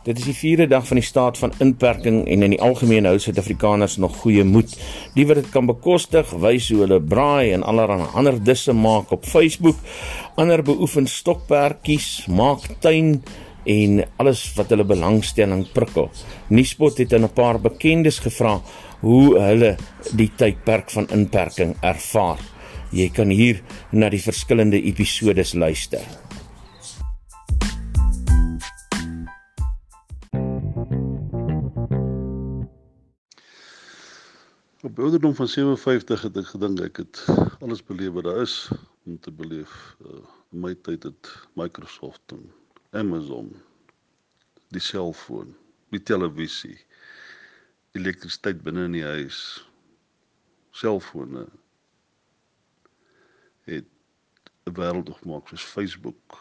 Dit is die 4de dag van die staat van inperking en in die algemeen hou Suid-Afrikaners nog goeie moed. Die wat dit kan bekostig, wys hoe hulle braai en allerlei ander disse maak op Facebook. Ander beoefen stokperdjies, maak tuin en alles wat hulle belangstelling prikkel. Nuuspot het aan 'n paar bekendes gevra hoe hulle die tydperk van inperking ervaar. Jy kan hier na die verskillende episodes luister. Ouderdom van 57 het ek gedink ek het alles beleef wat daar is om te beleef. Uh, in my tyd het Microsoft en Amazon, die selfoon, die televisie, elektrisiteit binne in die huis, selfone het 'n wêreld gemaak soos Facebook.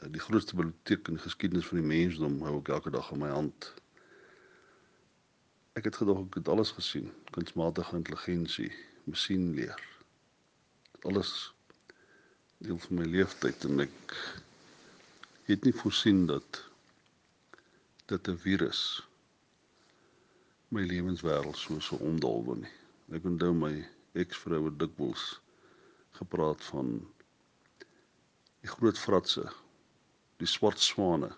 Uh, die grootste biblioteek in die geskiedenis van die mensdom hou ek elke dag in my hand. Ek het gedog ek het alles gesien. Kunsmatige intelligensie, masjienleer. Alles deel van my lewenstyd en ek het nie voorsien dat dit 'n virus my lewenswêreld so so omdolwe nie. Ek onthou my eksvroue dikwels gepraat van die groot fratse, die swart swane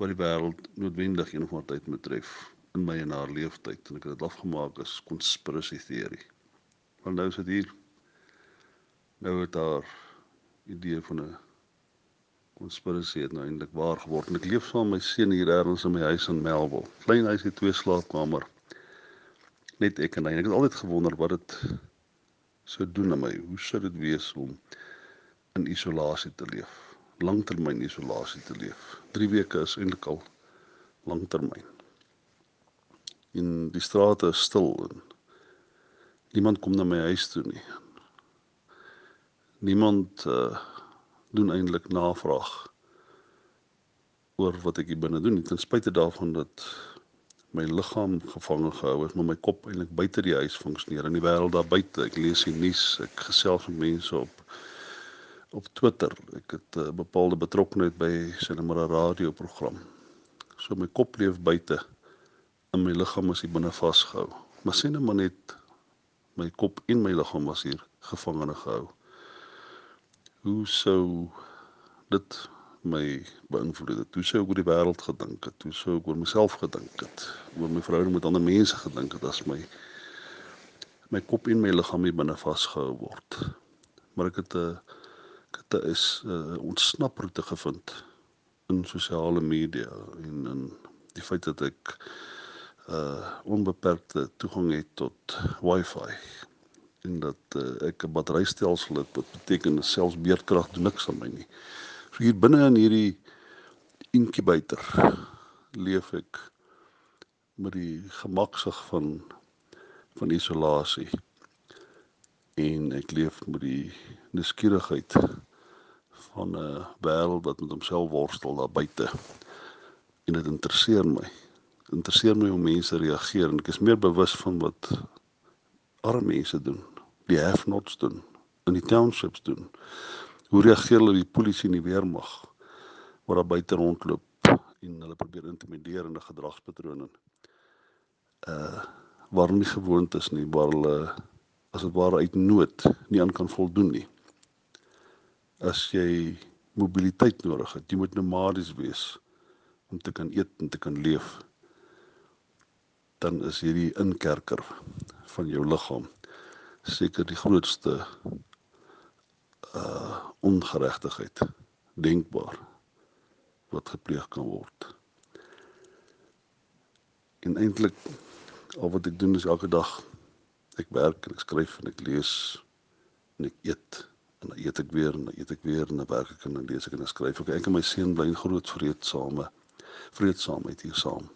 wat die wêreld noodwendig een of ander tyd moet tref in my en haar leeftyd en ek het dit afgemaak as conspiracy theory. Want nou is dit hier nou het haar idee van 'n conspiracy het nou eintlik waar geword ek leef saam met my seun hier ergens in my huis in Melville. Klein huis het twee slaapkamer. Net ek en hy. Ek het altyd gewonder wat dit sou doen aan my. Hoe sou dit wees om in isolasie te leef? Langtermyn isolasie te leef. 3 weke is eintlik al langtermyn en die strate is stil en niemand kom na my huis toe nie. Niemand uh, doen eintlik navraag oor wat ek hier binne doen, ten spyte daarvan dat my liggaam gevange gehou is, maar my kop eintlik buite die huis funksioneer in die wêreld daar buite. Ek lees die nuus, ek gesels met mense op op Twitter. Ek het 'n uh, bepaalde betrokkeheid by sinema radioprogram. So my kop leef buite in my liggaam is hier binne vasgehou. Maar sien net maar net my kop en my liggaam was hier gevangene gehou. Hoe sou dit my beïnvloed het? Hoe sou ek oor die wêreld gedink het? Hoe sou ek oor myself gedink het? Oor my verhouding met ander mense gedink het as my my kop en my liggaam hier binne vasgehou word. Maar ek het 'n ek het 'n is 'n ontsnaproete gevind in sosiale media en in die feit dat ek uh onbeperkte toegang het tot wifi en dat uh, ek 'n batterystelsel het wat beteken selfs beerdkrag doen niks aan my nie. So hier binne in hierdie inkubator leef ek met die gemaksig van van isolasie en ek leef met die nuuskierigheid van 'n wêreld wat met homself worstel daar buite en dit interesseer my interesseer my hoe mense reageer en ek is meer bewus van wat arme mense doen, die have-nots doen, in die townships doen. Hoe reageer hulle die polisie en die weermag wat daar buite rondloop en hulle probeer intimideer in 'n gedragspatroon. Uh waar hulle nie gewoond is nie, waar hulle as dit ware uit nood nie aan kan voldoen nie. As jy mobiliteit nodig het, jy moet nomadies wees om te kan eet en te kan leef dan is hierdie inkerker van jou liggaam seker die grootste uh ongeregtigheid denkbaar wat gepleeg kan word. En eintlik al wat ek doen is elke dag ek werk en ek skryf en ek lees en ek eet en dan eet ek weer en dan eet ek weer en dan werk ek en dan lees ek en dan skryf ek. Ek en my seun bly in groot vreedsame vreedsaamheid hier saam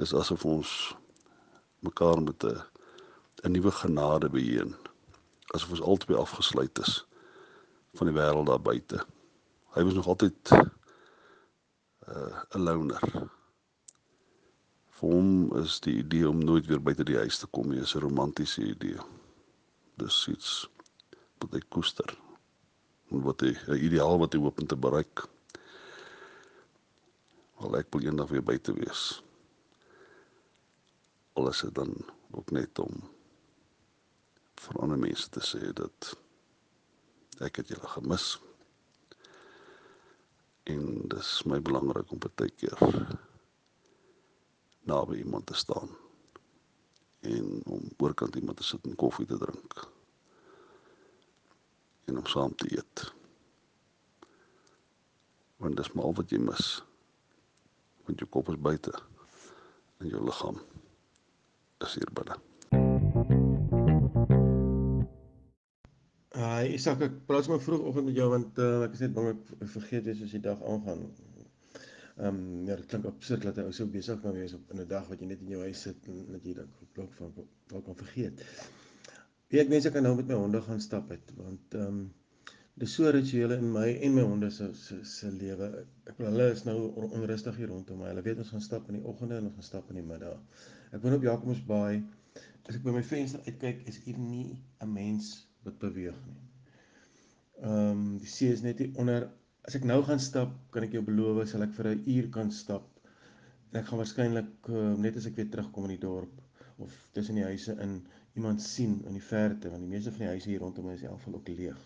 dis asof ons mekaar met 'n 'n nuwe genade beheen asof ons albei afgesluit is van die wêreld daar buite hy was nog altyd 'n uh, loner vir hom is die idee om nooit weer buite die huis te kom nie 'n romantiese idee. Dis iets wat hy koester en wat hy 'n ideaal wat hy hoop om te bereik. Al ek wil eendag weer buite wees. Alles is dan ook net om vir ander mense te sê dat ek het julle gemis. En dit is my belangrik om baie keer naby iemand te staan en om oorkant iemand te sit en koffie te drink en om saam te eet. Want dis maar al wat jy mis. Want jou kop is buite en jou liggaam is hier binne. Uh, Isak, ek praat sommer vroegoggend met jou want uh, ek is net bang ek vergeet weer soos die dag aangaan. Ehm um, ja, dit klink absurd dat jy so besig kan wees op 'n dag wat jy net in jou huis sit en dat jy dan dalk van dalk kan vergeet. Wie ek mense kan nou met my honde gaan stap het want ehm um, dis so rituele in my en my honde se se se lewe. Ek wil hulle is nou onrustig hier rondom my. Hulle weet ons gaan stap in die oggende en ons gaan stap in die middag. Ek woon op Jacobsbaai. As ek by my venster uitkyk, is hier nie 'n mens wat beweeg nie. Ehm um, die see is net hier onder As ek nou gaan stap, kan ek jou beloof, sal ek vir 'n uur kan stap. En ek gaan waarskynlik uh, net as ek weer terugkom in die dorp of tussen die huise in iemand sien in die verte, want die meeste van die huise hier rondom is almal ook leeg.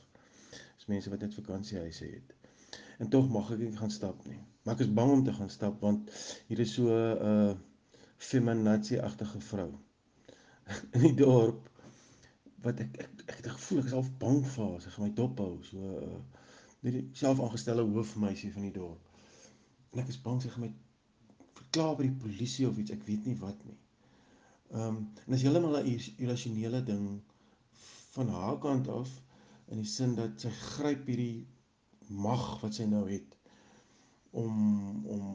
Mense wat net vakansiehuise het. En tog mag ek nie gaan stap nie. Maar ek is bang om te gaan stap want hier is so 'n uh, feminazie-agtige vrou in die dorp wat ek ek ek het gevoel ek is half bang vir haar. Sy gaan my dop hou. So uh, die selfaangestelde hoofmeisie van die dorp. En ek is bang sy gaan my verklaar by die polisie of iets, ek weet nie wat nie. Ehm um, en as heeltemal 'n irrasionele ding van haar kant af in die sin dat sy gryp hierdie mag wat sy nou het om om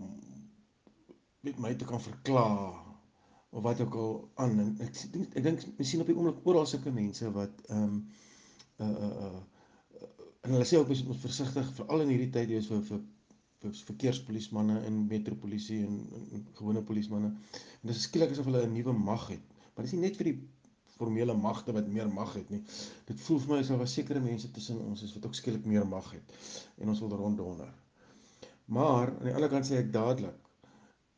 met my te kan verklaar of wat ook al aan en ek dink ek dink miskien op die oomblik oral sulke mense wat ehm um, uh uh uh en hulle sê ook mens moet versigtig veral in hierdie tyd wees vir vir vir verkeerspolismanne en metropolisie en, en, en gewone polismanne. En dis skielik asof hulle 'n nuwe mag het. Maar dis nie net vir die formele magte wat meer mag het nie. Dit voel vir my asof daar sekere mense tussen ons is wat ook skielik meer mag het en ons wil ronddonder. Maar aan die ander kant sê ek dadelik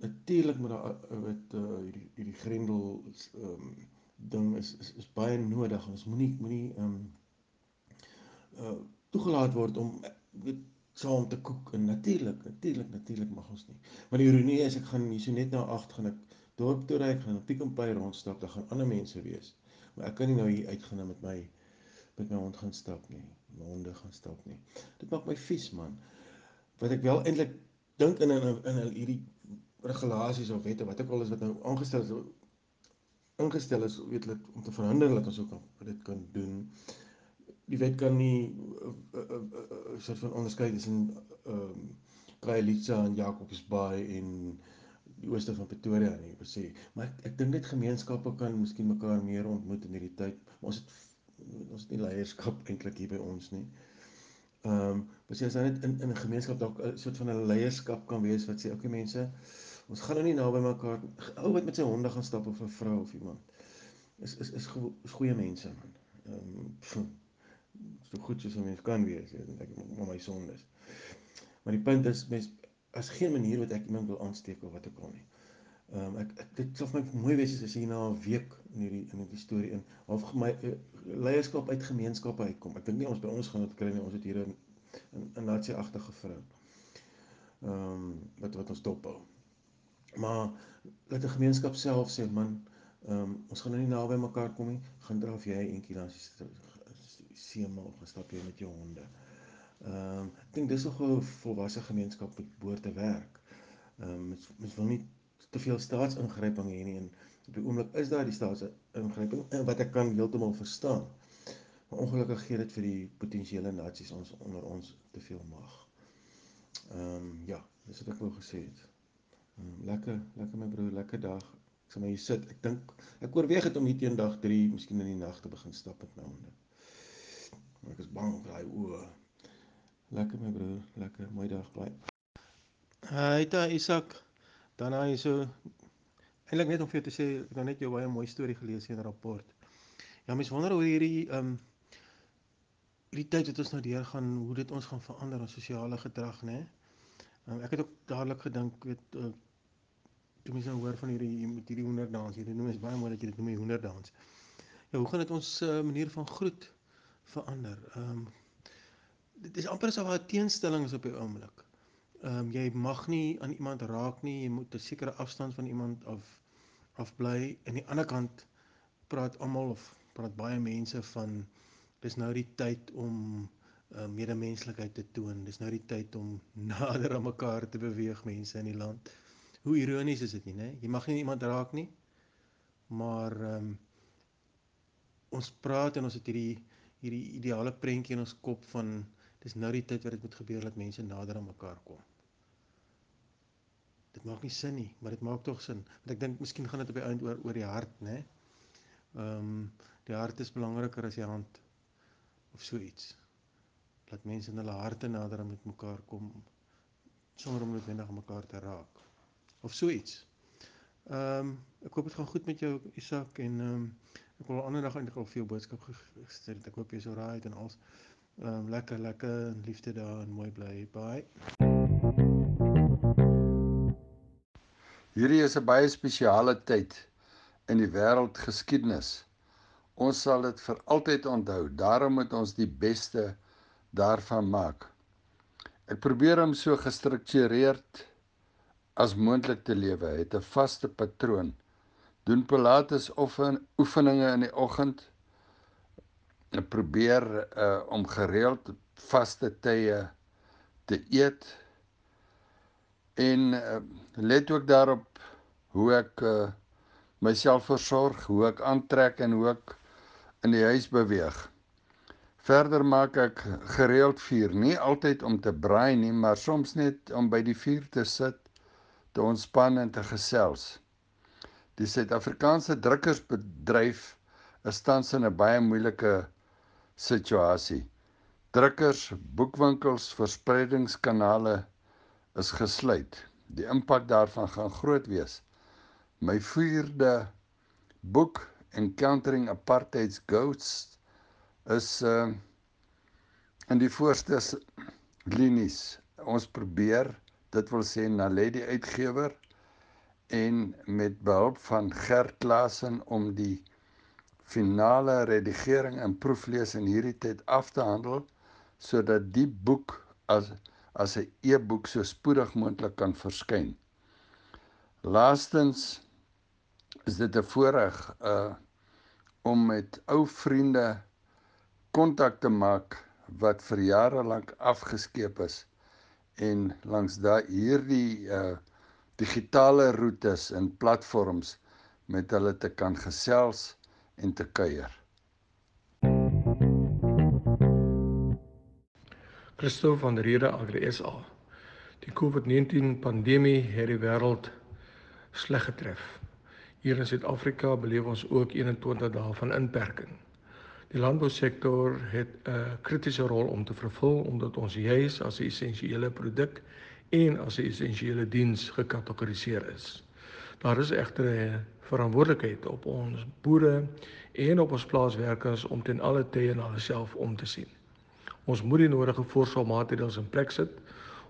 natuurlik moet daar met uh, hierdie hierdie grendel ehm um, ding is, is is baie nodig. Ons moenie moenie ehm um, uh toegelaat word om weet saam te kook en natuurlik natuurlik natuurlik mag ons nie. Maar die ironie is ek gaan hier so net na 8 gaan ek dorp toe ry, ek gaan op Pick n Pay rondstap, daar gaan ander mense wees. Maar ek kan nie nou hier uitgaan met my met my hond gaan stap nie. My honde gaan stap nie. Dit maak my vies man. Wat ek wel eintlik dink in in in hierdie regulasies of wette wat ek al is wat nou aangestel is ingestel is weet dit om te verhinder dat ons ook dit kan doen die wet kan nie 'n uh, uh, uh, uh, soort van onderskei tussen ehm um, Kraelitsa en Jacobsbaai en die ooste van Pretoria nie, wil sê. Maar ek ek dink net gemeenskappe kan miskien mekaar meer ontmoet in hierdie tyd. Maar ons het ons het nie leierskap eintlik hier by ons nie. Ehm um, beslis as dit in in 'n gemeenskap dalk 'n soort van 'n leierskap kan wees wat sê okay mense, ons gaan nou nie naby mekaar ou wat met sy honde gaan stap of 'n vrou of iemand. Is is is, go, is goeie mense man. Ehm um, so goed soos 'n mens kan wees en ek maar my sondes. Maar die punt is mens as geen manier wat ek iemand wil aansteek of wat ook al nie. Ehm um, ek, ek dit sal vir my mooi wees as jy na 'n week in hierdie in hierdie storie in half my uh, leierskap uit gemeenskappe uitkom. Ek dink nie ons by ons gaan dit kry nie. Ons het hier 'n 'n nasie-agtige vrou. Ehm um, wat wat ons dop hou. Maar laat 'n gemeenskap self sê man, ehm um, ons gaan nou nie naby mekaar kom nie. Gaan draf jy eentjie dan seema of gestap jy met jou honde. Ehm um, ek dink dis nog 'n volwasse gemeenskap met behoort te werk. Ehm um, mens, mens wil nie te veel staatsingryping hê nie en op die oomblik is daar die staatsingryping wat ek kan heeltemal verstaan. Maar ongelukkig gee dit vir die potensiële nasies ons onder ons te veel mag. Ehm um, ja, dis wat ek wou gesê het. Ehm um, lekker, lekker my broer, lekker dag. Ek sal maar hier sit. Ek dink ek oorweeg dit om hier teendag 3 miskien in die nag te begin stap met my honde. Ek is bang vir daai oë. Lekker my broer, lekker. Mooi dag, bly. Hy ta Isak. Dan hy so eintlik net om vir jou te sê, ek het net jou baie mooi storie gelees in 'n rapport. Ja, mens wonder hoe hierdie ehm um, die tyd wat ons nou deur gaan, hoe dit ons gaan verander ons sosiale gedrag, né? Um, ek het ook dadelik gedink weet uh, toe mense nou hoor van hierdie met hierdie hoenderdans, hierdie noem is baie mooi dat jy dit noem die hoenderdans. Ja, hoe gaan dit ons uh, manier van groet verander? Ehm um, dit is amper asof daar 'n teenstelling is op die oomblik. Ehm um, jy mag nie aan iemand raak nie, jy moet 'n sekere afstand van iemand af af bly. Aan die ander kant praat almal of praat baie mense van dis nou die tyd om uh, medemenslikheid te toon. Dis nou die tyd om nader aan mekaar te beweeg mense in die land. Hoe ironies is dit nie, né? Jy mag nie iemand raak nie. Maar ehm um, ons praat en ons het hierdie hierdie ideale prentjie in ons kop van dis nou die tyd wat dit moet gebeur dat mense nader aan mekaar kom. Dit maak nie sin nie, maar dit maak tog sin. Want ek dink miskien gaan dit op die einde oor oor die hart, né? Ehm um, die hart is belangriker as die hand of so iets. Laat mense in hulle harte nader met mekaar kom sonder om noodwendig aan mekaar te raak of so iets. Ehm um, ek hoop dit gaan goed met jou Isak en ehm um, ek wil ander dag eintlik al vir jou boodskap gestuur het. Ek hoop jy's alright en alles. Ehm um, lekker lekker liefde daar en mooi bly. Bye. Hierdie is 'n baie spesiale tyd in die wêreldgeskiedenis. Ons sal dit vir altyd onthou. Daarom moet ons die beste daarvan maak. Ek probeer om so gestruktureerd as moontlik te lewe. Het 'n vaste patroon. Doen pilates oefen oefeninge in die oggend. Probeer uh om gereeld vaste tye te eet en uh, let ook daarop hoe ek uh myself versorg, hoe ek aantrek en hoe ek in die huis beweeg. Verder maak ek gereeld vuur, nie altyd om te braai nie, maar soms net om by die vuur te sit, te ontspan en te gesels. Die Suid-Afrikaanse drukkersbedryf is tans in 'n baie moeilike situasie. Drukkers, boekwinkels, verspreidingskanale is gesluit. Die impak daarvan gaan groot wees. My vierde boek Encountering Apartheid's Ghosts is uh in die voorste linies. Ons probeer, dit wil sê na Lady Uitgewer en met behulp van Gert Klasen om die finale redigering en proeflees in hierdie tyd af te handel sodat die boek as as 'n e-boek so spoedig moontlik kan verskyn. Laastens is dit 'n voorreg uh om met ou vriende kontak te maak wat vir jare lank afgeskeep is en langs daai hierdie uh digitale roetes en platforms met hulle te kan gesels en te kuier. Christo van der Rede AgriSA. Die COVID-19 pandemie het die wêreld sleg getref. Hier in Suid-Afrika beleef ons ook 21 dae van inperking. Die landbousektor het 'n kritiese rol om te vervul omdat ons juis as 'n essensiële produk en as 'n essensiële diens gekategoriseer is. Daar is egter 'n verantwoordelikheid op ons boere en op ons plaaswerkers om ten alle tye na hulself om te sien. Ons moet die nodige voorsorgmaatreëls in plek sit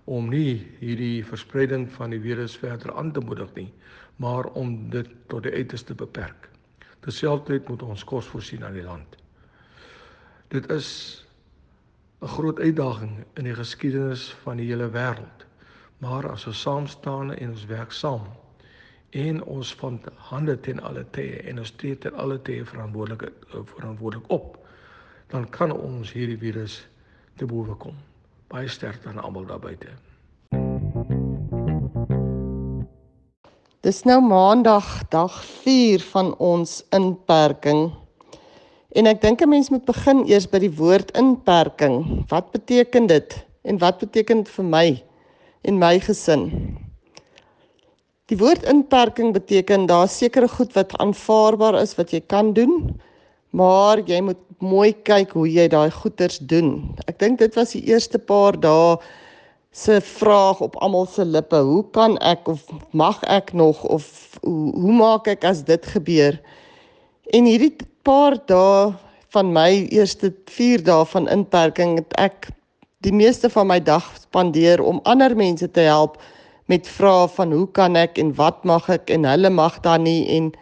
om nie hierdie verspreiding van die virus verder aan te moedig nie, maar om dit tot die uiterste beperk. Terselfdertyd moet ons kos voorsien aan die land. Dit is 'n groot uitdaging in die geskiedenis van die hele wêreld. Maar as ons saam staan en ons werk saam en ons van hande ten alle tye en ons tree ten alle tye verantwoordelik verantwoordelik op, dan kan ons hierdie virus te bowe kom. Baie sterkte aan almal daar buite. Dis nou maandag dag 4 van ons inperking. En ek dink 'n mens moet begin eers by die woord inperking. Wat beteken dit en wat beteken dit vir my en my gesin? Die woord inperking beteken daar sekerre goed wat aanvaarbaar is wat jy kan doen, maar jy moet mooi kyk hoe jy daai goeters doen. Ek dink dit was die eerste paar dae se vraag op almal se lippe. Hoe kan ek of mag ek nog of hoe, hoe maak ek as dit gebeur? En hierdie paar dae van my eerste 4 dae van inperking het ek die meeste van my dag spandeer om ander mense te help met vrae van hoe kan ek en wat mag ek en hulle mag dan nie en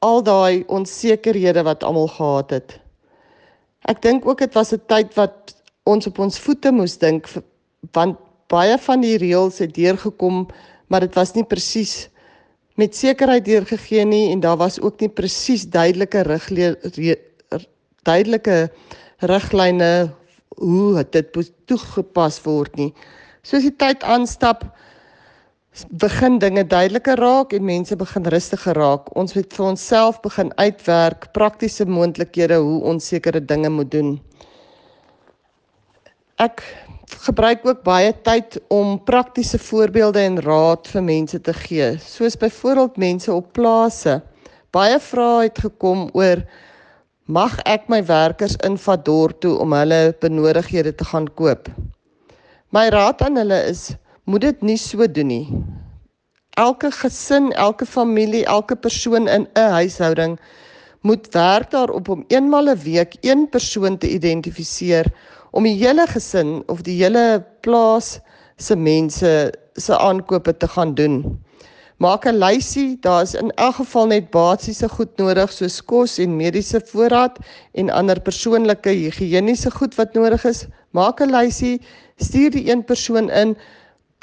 al daai onsekerhede wat almal gehad het. Ek dink ook dit was 'n tyd wat ons op ons voete moes dink want baie van die reëls het deurgekom, maar dit was nie presies met sekerheid deurgegee nie en daar was ook nie presies duidelike riglyne duidelike riglyne hoe dit toegepas word nie. Soos die tyd aanstap, begin dinge duideliker raak en mense begin rustiger raak. Ons moet vir onsself begin uitwerk praktiese moontlikhede hoe ons sekere dinge moet doen. Ek gebruik ook baie tyd om praktiese voorbeelde en raad vir mense te gee, soos byvoorbeeld mense op plase. Baie vrae het gekom oor mag ek my werkers invat dorp toe om hulle benodighede te gaan koop. My raad aan hulle is moet dit nie so doen nie. Elke gesin, elke familie, elke persoon in 'n huishouding moet werk daarop om eenmal 'n een week een persoon te identifiseer om die hele gesin of die hele plaas se mense se aankope te gaan doen. Maak 'n lysie, daar is in elk geval net basiese goed nodig soos kos en mediese voorraad en ander persoonlike higiëniese goed wat nodig is. Maak 'n lysie, stuur die een persoon in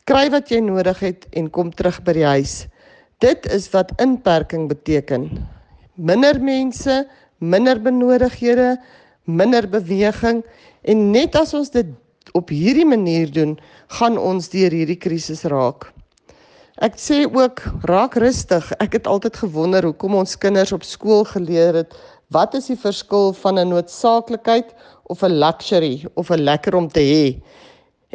kry wat jy nodig het en kom terug by die huis. Dit is wat inperking beteken. Minder mense, minder benodighede, minder beweging en net as ons dit op hierdie manier doen, gaan ons deur hierdie krisis raak. Ek sê ook raak rustig. Ek het altyd gewonder hoekom ons kinders op skool geleer het wat is die verskil van 'n noodsaaklikheid of 'n luxury of 'n lekker om te hê.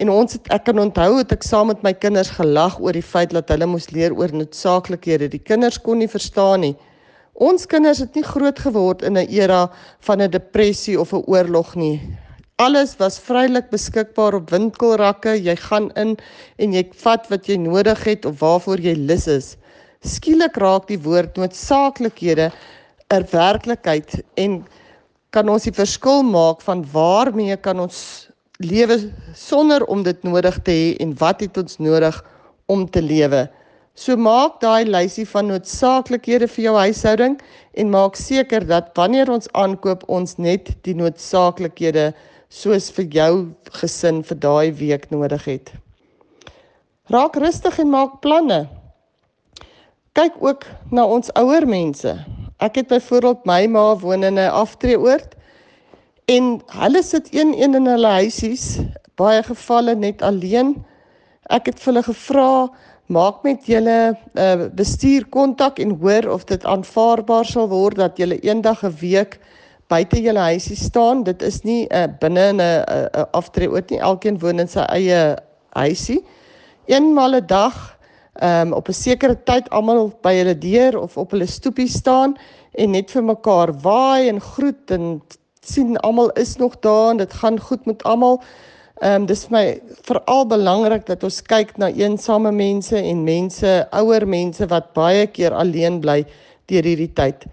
En ons het ek kan onthou het ek saam met my kinders gelag oor die feit dat hulle moes leer oor noodsaaklikhede. Die kinders kon nie verstaan nie. Ons kinders het nie groot geword in 'n era van 'n depressie of 'n oorlog nie. Alles was vrylik beskikbaar op winkelrakke. Jy gaan in en jy vat wat jy nodig het of waarvoor jy lus is. Skielik raak die woord noodsaaklikhede 'n werklikheid en kan ons die verskil maak van waarmee kan ons lewe sonder om dit nodig te hê en wat het ons nodig om te lewe. So maak daai lysie van noodsaaklikhede vir jou huishouding en maak seker dat wanneer ons aankoop ons net die noodsaaklikhede soos vir jou gesin vir daai week nodig het. Raak rustig en maak planne. Kyk ook na ons ouer mense. Ek het byvoorbeeld my ma woon in 'n aftreeoord En hulle sit een een in hulle huisies, baie gevalle net alleen. Ek het vir hulle gevra, maak met julle uh, bestuur kontak en hoor of dit aanvaarbaar sal word dat julle eendag 'n een week buite julle huisie staan. Dit is nie uh, binne 'n 'n aftreeoort nie. Elkeen woon in sy eie huisie. Eenmal 'n dag um, op 'n sekere tyd almal by hulle deur of op hulle stoepie staan en net vir mekaar waai en groet en sien almal is nog daar en dit gaan goed met almal. Ehm um, dis vir my veral belangrik dat ons kyk na eensame mense en mense, ouer mense wat baie keer alleen bly deur hierdie tyd.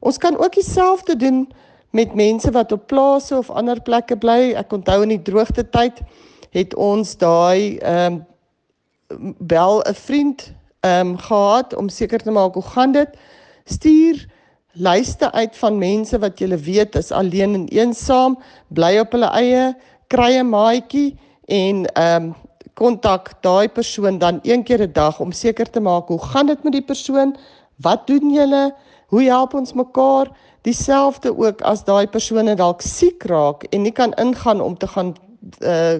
Ons kan ook dieselfde doen met mense wat op plase of ander plekke bly. Ek onthou in die droogte tyd het ons daai ehm um, bel 'n vriend ehm um, gehad om seker te maak hoe gaan dit. Stuur Luister uit van mense wat jy weet is alleen en eensaam, bly op hulle eie, kry 'n maatjie en ehm um, kontak daai persoon dan een keer 'n dag om seker te maak hoe gaan dit met die persoon? Wat doen julle? Hoe help ons mekaar? Dieselfde ook as daai persone dalk siek raak en nie kan ingaan om te gaan uh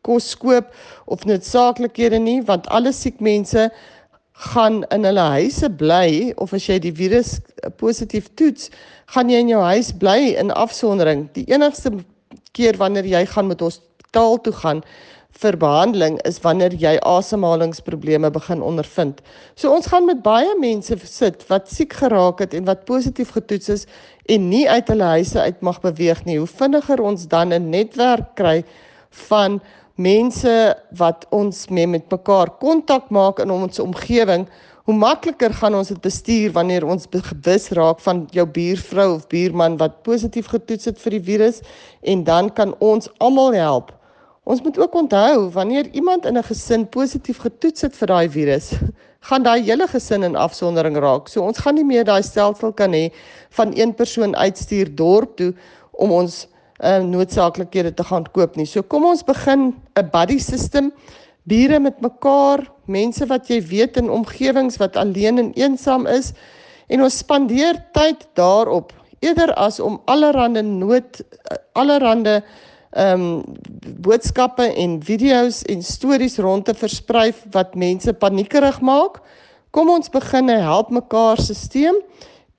kos koop of noodsaaklikhede nie want alle siek mense gaan in hulle huise bly of as jy die virus positief toets, gaan jy in jou huis bly in afsondering. Die enigste keer wanneer jy gaan met hospitaal toe gaan vir behandeling is wanneer jy asemhalingsprobleme begin ondervind. So ons gaan met baie mense sit wat siek geraak het en wat positief getoets is en nie uit hulle huise uit mag beweeg nie. Hoe vinniger ons dan 'n netwerk kry van mense wat ons mee met mekaar kontak maak in ons omgewing, hoe makliker gaan ons dit bestuur wanneer ons bewus raak van jou buurvrou of buurman wat positief getoets het vir die virus en dan kan ons almal help. Ons moet ook onthou wanneer iemand in 'n gesin positief getoets het vir daai virus, gaan daai hele gesin in afsondering raak. So ons gaan nie meer daai stelsel kan hê van een persoon uitstuur dorp toe om ons uh, noodsaaklikhede te gaan koop nie. So kom ons begin 'n buddy system, bure met mekaar, mense wat jy weet in omgewings wat alleen en eensaam is en ons spandeer tyd daarop eerder as om allerhande nood allerhande ehm um, boodskappe en video's en stories rond te versprei wat mense paniekerig maak. Kom ons begin help mekaar stelsel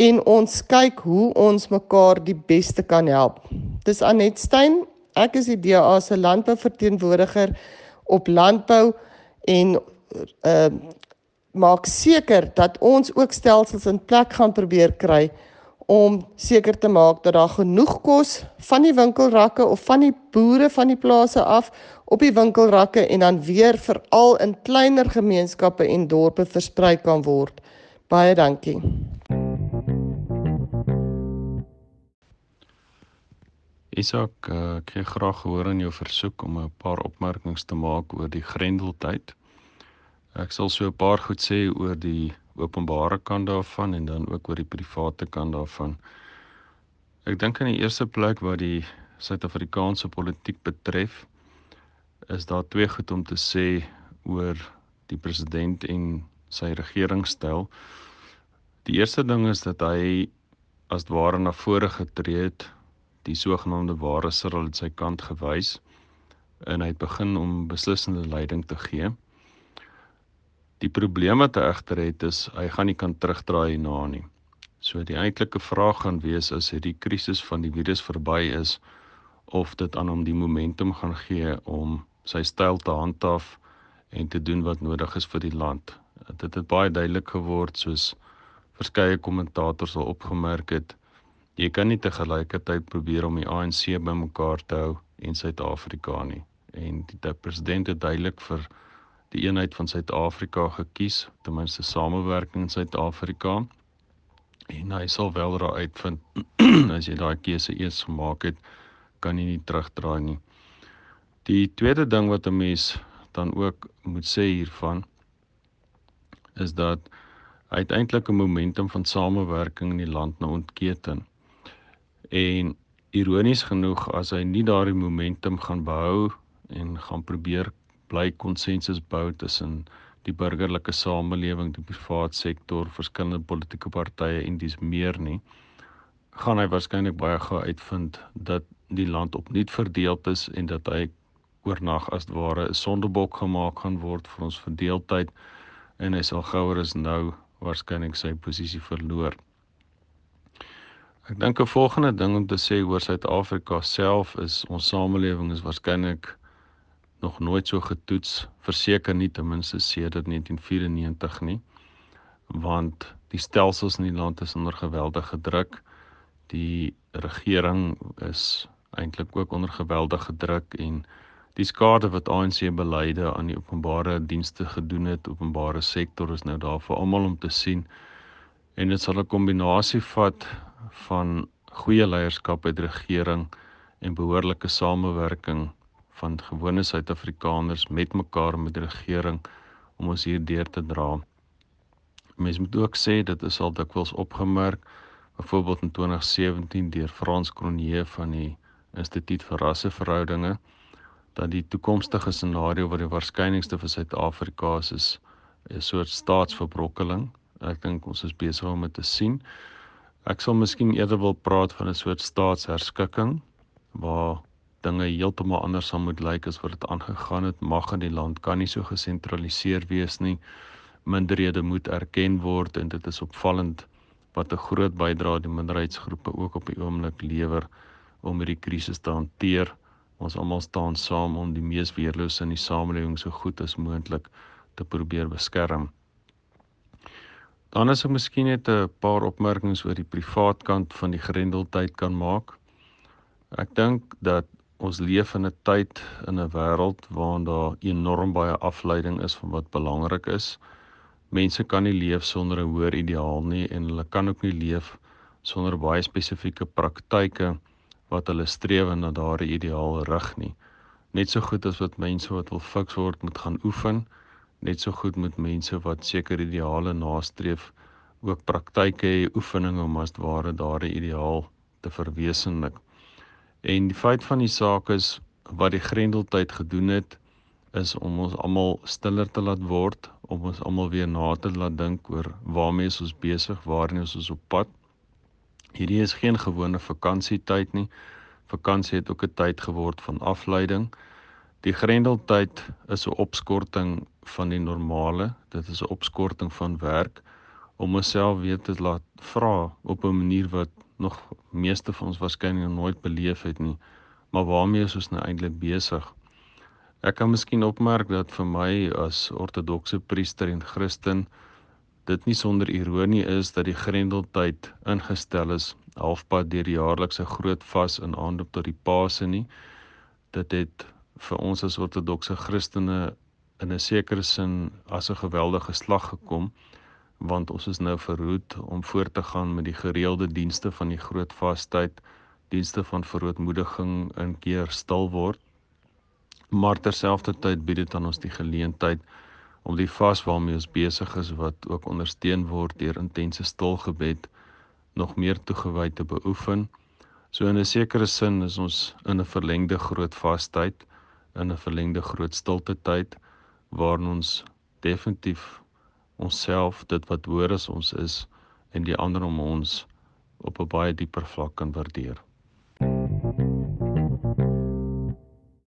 en ons kyk hoe ons mekaar die beste kan help. Dis Anet Stein. Ek is die DA se landbouverteenwoordiger op landbou en ehm uh, maak seker dat ons ook stelsels in plek gaan probeer kry om seker te maak dat daar genoeg kos van die winkelrakke of van die boere van die plase af op die winkelrakke en dan weer veral in kleiner gemeenskappe en dorpe versprei kan word. Baie dankie. Isak, uh, ek kry graag gehoor in jou versoek om 'n paar opmerkings te maak oor die Grendeltyd. Ek sal so 'n paar goed sê oor die openbare kant daarvan en dan ook oor die private kant daarvan. Ek dink in die eerste plek wat die Suid-Afrikaanse politiek betref, is daar twee goed om te sê oor die president en sy regeringstyl. Die eerste ding is dat hy as ware na vore getree het, die sogenaamde ware Cyril aan sy kant gewys en hy het begin om beslissende leiding te gee. Die probleem wat hy egter het is hy gaan nie kan terugdraai hierna nie. So die eintlike vraag gaan wees as hierdie krisis van die virus verby is of dit aan hom die momentum gaan gee om sy styl te handhaaf en te doen wat nodig is vir die land. Dit het baie duidelik geword soos verskeie kommentators al opgemerk het. Jy kan nie te gelykertyd probeer om die ANC bymekaar te hou en Suid-Afrika nie. En die president het duidelik vir die eenheid van Suid-Afrika gekies, ten minste samewerking in Suid-Afrika. En hy sal wel raai uitvind as jy daai keuse eers gemaak het, kan jy nie terugdraai nie. Die tweede ding wat 'n mens dan ook moet sê hiervan is dat uiteindelik 'n momentum van samewerking in die land nou ontketen. En ironies genoeg as hy nie daardie momentum gaan behou en gaan probeer bly konsensus bou tussen die burgerlike samelewing, die private sektor, verskillende politieke partye en dis meer nie, gaan hy waarskynlik baie gou uitvind dat die land opnuut verdeeld is en dat hy oornag as ware 'n sondebok gemaak gaan word vir ons verdeeldheid en hy sal gouer as nou waarskynlik sy posisie verloor. Ek dink 'n volgende ding om te sê oor Suid-Afrika self is ons samelewing is waarskynlik nog nooit so getoets, verseker nie ten minste sedert 1994 nie. Want die stelsels in die land is onder geweldige druk. Die regering is eintlik ook onder geweldige druk en die skade wat ANC beleide aan die openbare dienste gedoen het, openbare sektor is nou daar vir almal om te sien. En dit sal 'n kombinasie vat van goeie leierskap uit regering en behoorlike samewerking van gewone Suid-Afrikaners met mekaar met die regering om ons hier deur te dra. Mens moet ook sê dit is al dikwels opgemerk byvoorbeeld in 2017 deur Frans Cronje van die Instituut vir Rasseverhoudinge dat die toekomstige scenario wat die waarskynlikste vir Suid-Afrika is is 'n soort staatsverbrokkeling. Ek dink ons is besig om dit te sien. Ek sal miskien eerder wil praat van 'n soort staatsherskikking waar dinge heeltemal anders sal moet lyk as wat dit aangegaan het. Mag in die land kan nie so gesentraliseer wees nie. Minderhede moet erken word en dit is opvallend wat 'n groot bydrae die minderheidsgroepe ook op die oomblik lewer om hierdie krisis te hanteer. Ons almal staan saam om die mees weerlose in die samelewing so goed as moontlik te probeer beskerm. Dan is ek miskien net 'n paar opmerkings oor die privaat kant van die grendeltyd kan maak. Ek dink dat ons leef in 'n tyd in 'n wêreld waarin daar enorm baie afleiding is van wat belangrik is. Mense kan nie leef sonder 'n hoër ideaal nie en hulle kan ook nie leef sonder baie spesifieke praktyke wat hulle strewe na daardie ideaal rig nie. net so goed as wat mense wat wil fiks word moet gaan oefen, net so goed moet mense wat seker ideale nastreef ook praktyke hê, oefeninge om as ware daardie ideaal te verwesenlik. En die feit van die saak is wat die grendeltyd gedoen het is om ons almal stiller te laat word, om ons almal weer na te laat dink oor waarmee ons besig, waarheen ons op pad. Hierdie is geen gewone vakansietyd nie. Vakansie het ook 'n tyd geword van afleiding. Die grendeltyd is 'n opskorting van die normale. Dit is 'n opskorting van werk om onsself weer te laat vra op 'n manier wat nog meeste van ons waarskynlik nooit beleef het nie. Maar waarmee is ons nou eintlik besig? Ek kan miskien opmerk dat vir my as ortodokse priester en Christen dit nie sonder ironie is dat die grendeltyd ingestel is halfpad deur die jaarlikse groot vas in aanloop tot die Paase nie. Dit het vir ons as ortodokse Christene in 'n sekere sin as 'n geweldige slag gekom want ons is nou verhoed om voort te gaan met die gereelde dienste van die groot vastyd, dienste van verootmoediging in keer stil word. Maar terselfdertyd bied dit aan ons die geleentheid om die vas waarmee ons besig is wat ook ondersteun word deur intense stil gebed nog meer toegewy te beoefen. So in 'n sekere sin is ons in 'n verlengde groot vastyd, in 'n verlengde groot stilte tyd waarin ons definitief onsself, dit wat hoor as ons is en die ander om ons op 'n baie dieper vlak kan waardeer.